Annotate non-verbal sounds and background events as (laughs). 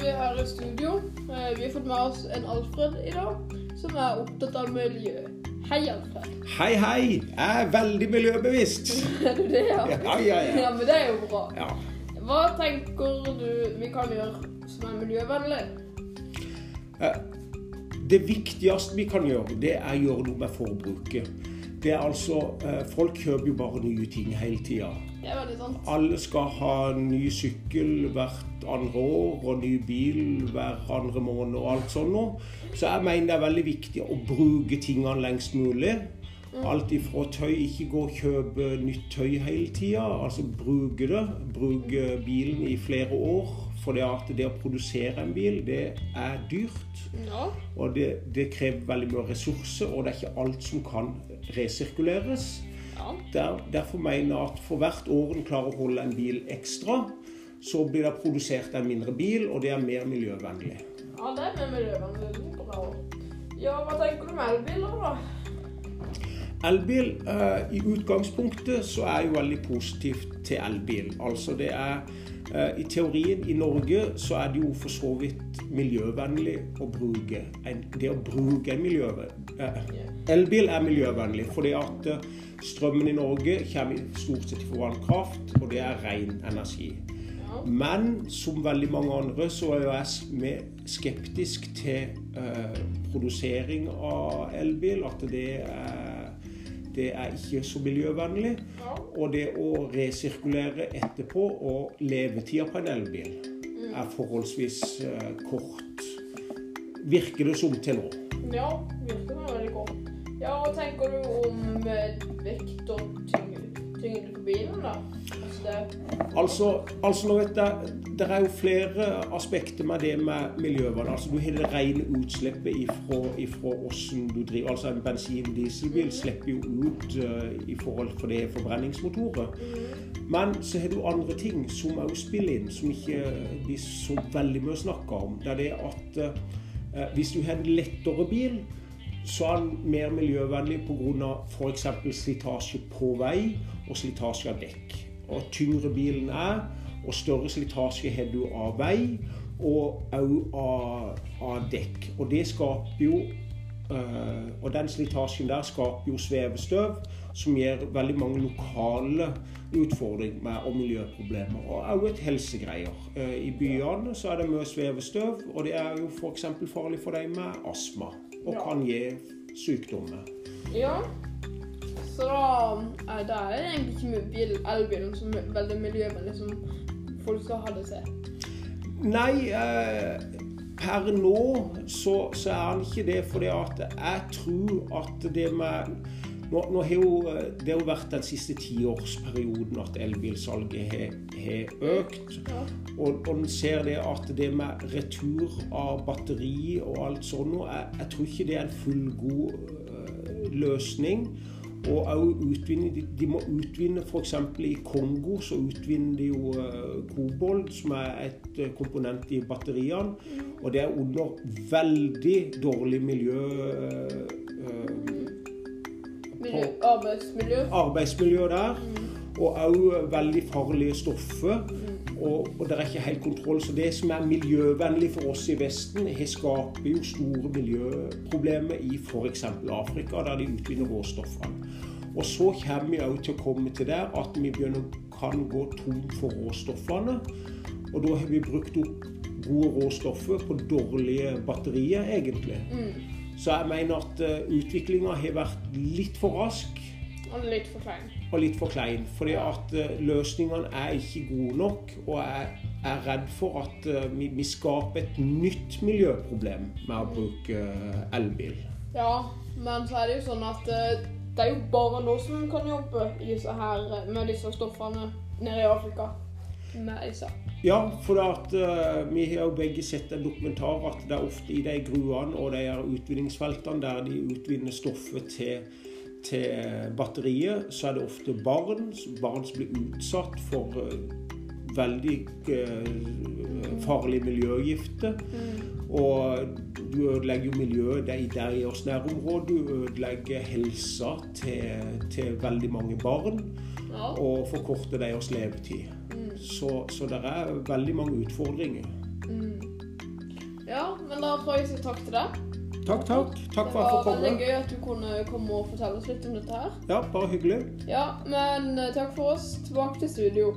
vi her i studio. Eh, Vi har fått med oss en Alfred i dag, som er opptatt av miljø. Hei, Alfred. Hei, hei! Jeg er veldig miljøbevisst. (laughs) Er du det, ja? Ja, ja, ja. Ja, men det er jo bra. ja. Hva tenker du vi kan gjøre som er miljøvennlig? Eh, Det viktigste vi kan gjøre, det er å gjøre noe med forbruket. Det er altså, eh, Folk kjøper jo bare nye ting hele tida. Alle skal ha ny sykkel hvert andre år og ny bil hver andre måned og alt sånt noe. Så jeg mener det er veldig viktig å bruke tingene lengst mulig. Alt ifra tøy, ikke gå og kjøpe nytt tøy hele tida. Altså bruke det. Bruke bilen i flere år. For det at det å produsere en bil, det er dyrt. Ja. Og det, det krever veldig mye ressurser, og det er ikke alt som kan resirkuleres. ja. Der, derfor mener jeg at for hvert år en klarer å holde en bil ekstra, så blir det produsert en mindre bil, og det er mer miljøvennlig. Ja, det er mer miljøvennlig. Bra. Ja, hva tenker du om elbiler, da? Elbil, eh, i utgangspunktet så er jeg jo veldig positivt til elbil. Altså det er I teorien i Norge så er det jo for så vidt miljøvennlig å bruke en, Det å bruke en miljø... Eh, elbil er miljøvennlig fordi at eh, strømmen i Norge kommer stort sett fra vannkraft, og det er ren energi. Men som veldig mange andre så er jeg skeptisk til eh, produsering av elbil. At det er, det er ikke så miljøvennlig. Og det å resirkulere etterpå, og levetida på en elbil, er forholdsvis eh, kort. Virker det som til nå. Ja, virker det veldig godt. Ja, hva tenker du om eh, vekt og tyngde, på bilen, da? Altså det Altså, altså nå vet jeg, Det er jo flere aspekter med det med miljøvern. Altså, Du har det rene utslippet ifra, ifra hvordan du driver. Altså En bensin-dieselbil slipper jo ut uh, i forhold til det forbrenningsmotoret. Men så har du andre ting som òg spiller inn, som ikke blir så veldig mye snakker om. Det er det at uh, hvis du har en lettere bil, så er den mer miljøvennlig pga. f.eks. slitasje på vei og slitasje av dekk. Og tyngre bilen er, og større slitasje har du av vei og òg av, av dekk. Og det skaper jo eh, Og den slitasjen der skaper jo svevestøv, som gir veldig mange lokale utfordringer med, og miljøproblemer. Og òg et helsegreier. Eh, I byene så er det mye svevestøv, og det er jo f.eks. farlig for deg med astma. Og Ja. kan gi sykdommer. Ja. Så da er det er egentlig ikke elbilen som er veldig miljøvennlig som folk skal ha det til. Nei, eh, per nå så, så er han ikke det. For jeg tror at det med nå, nå har jo, eh, Det har jo vært den siste tiårsperioden at elbilsalget har, har økt. Ja. Og, og en ser det at det med retur av batteri og alt sånt jeg, jeg tror ikke det er en fullgod øh, løsning. Og òg utvinne De, må utvinne f.eks. i Kongo så utvinner de jo øh, kobolt, som er et øh, komponent i batteriene. Og det er under veldig dårlig miljø... øh, Miljø, arbeidsmiljø. arbeidsmiljø der. Og òg veldig farlige stoffer. Og, og det er ikke helt kontroll. Så det som er miljøvennlig for oss i Vesten, skaper jo store miljøproblemer i f.eks. Afrika, der de utvinner råstoffene. Og så kommer vi òg til å komme til der at vi begynner, kan gå tom for råstoffene. Og da har vi brukt opp gode råstoffer på dårlige batterier, egentlig. Så jeg mener at uh, utviklinga har vært litt for rask Og litt for klein. og litt for klein. Fordi at eh, løsningene er ikke gode nok. Og jeg er redd for at eh, vi, vi skaper et nytt miljøproblem med å bruke eh, elbil. Ja, men så er det jo sånn at det er jo bare nå som kan jobbe i disse her, med disse stoffene nede i Afrika. Med disse. Ja, for at uh, vi har jo begge sett en dokumentar at det er ofte i de gruene og de utvinningsfeltene der de utvinner stoffet til, til batteriet, så er det ofte barn, barn som blir utsatt for eh, veldig eh, farlige miljøgifter. Og du ødelegger jo miljøet der, i deres nærområde. Du ødelegger helsa til, til veldig mange barn Ja. og forkorter deres levetid. Så, så det er veldig mange utfordringer. Mm. Men da får jeg si takk til deg. Takk, takk. Takk for at jeg var fikk veldig komme. gøy at du kunne komme og fortelle oss litt om dette her. Ja, bare hyggelig. Ja, men eh, takk for oss. Tilbake til studio.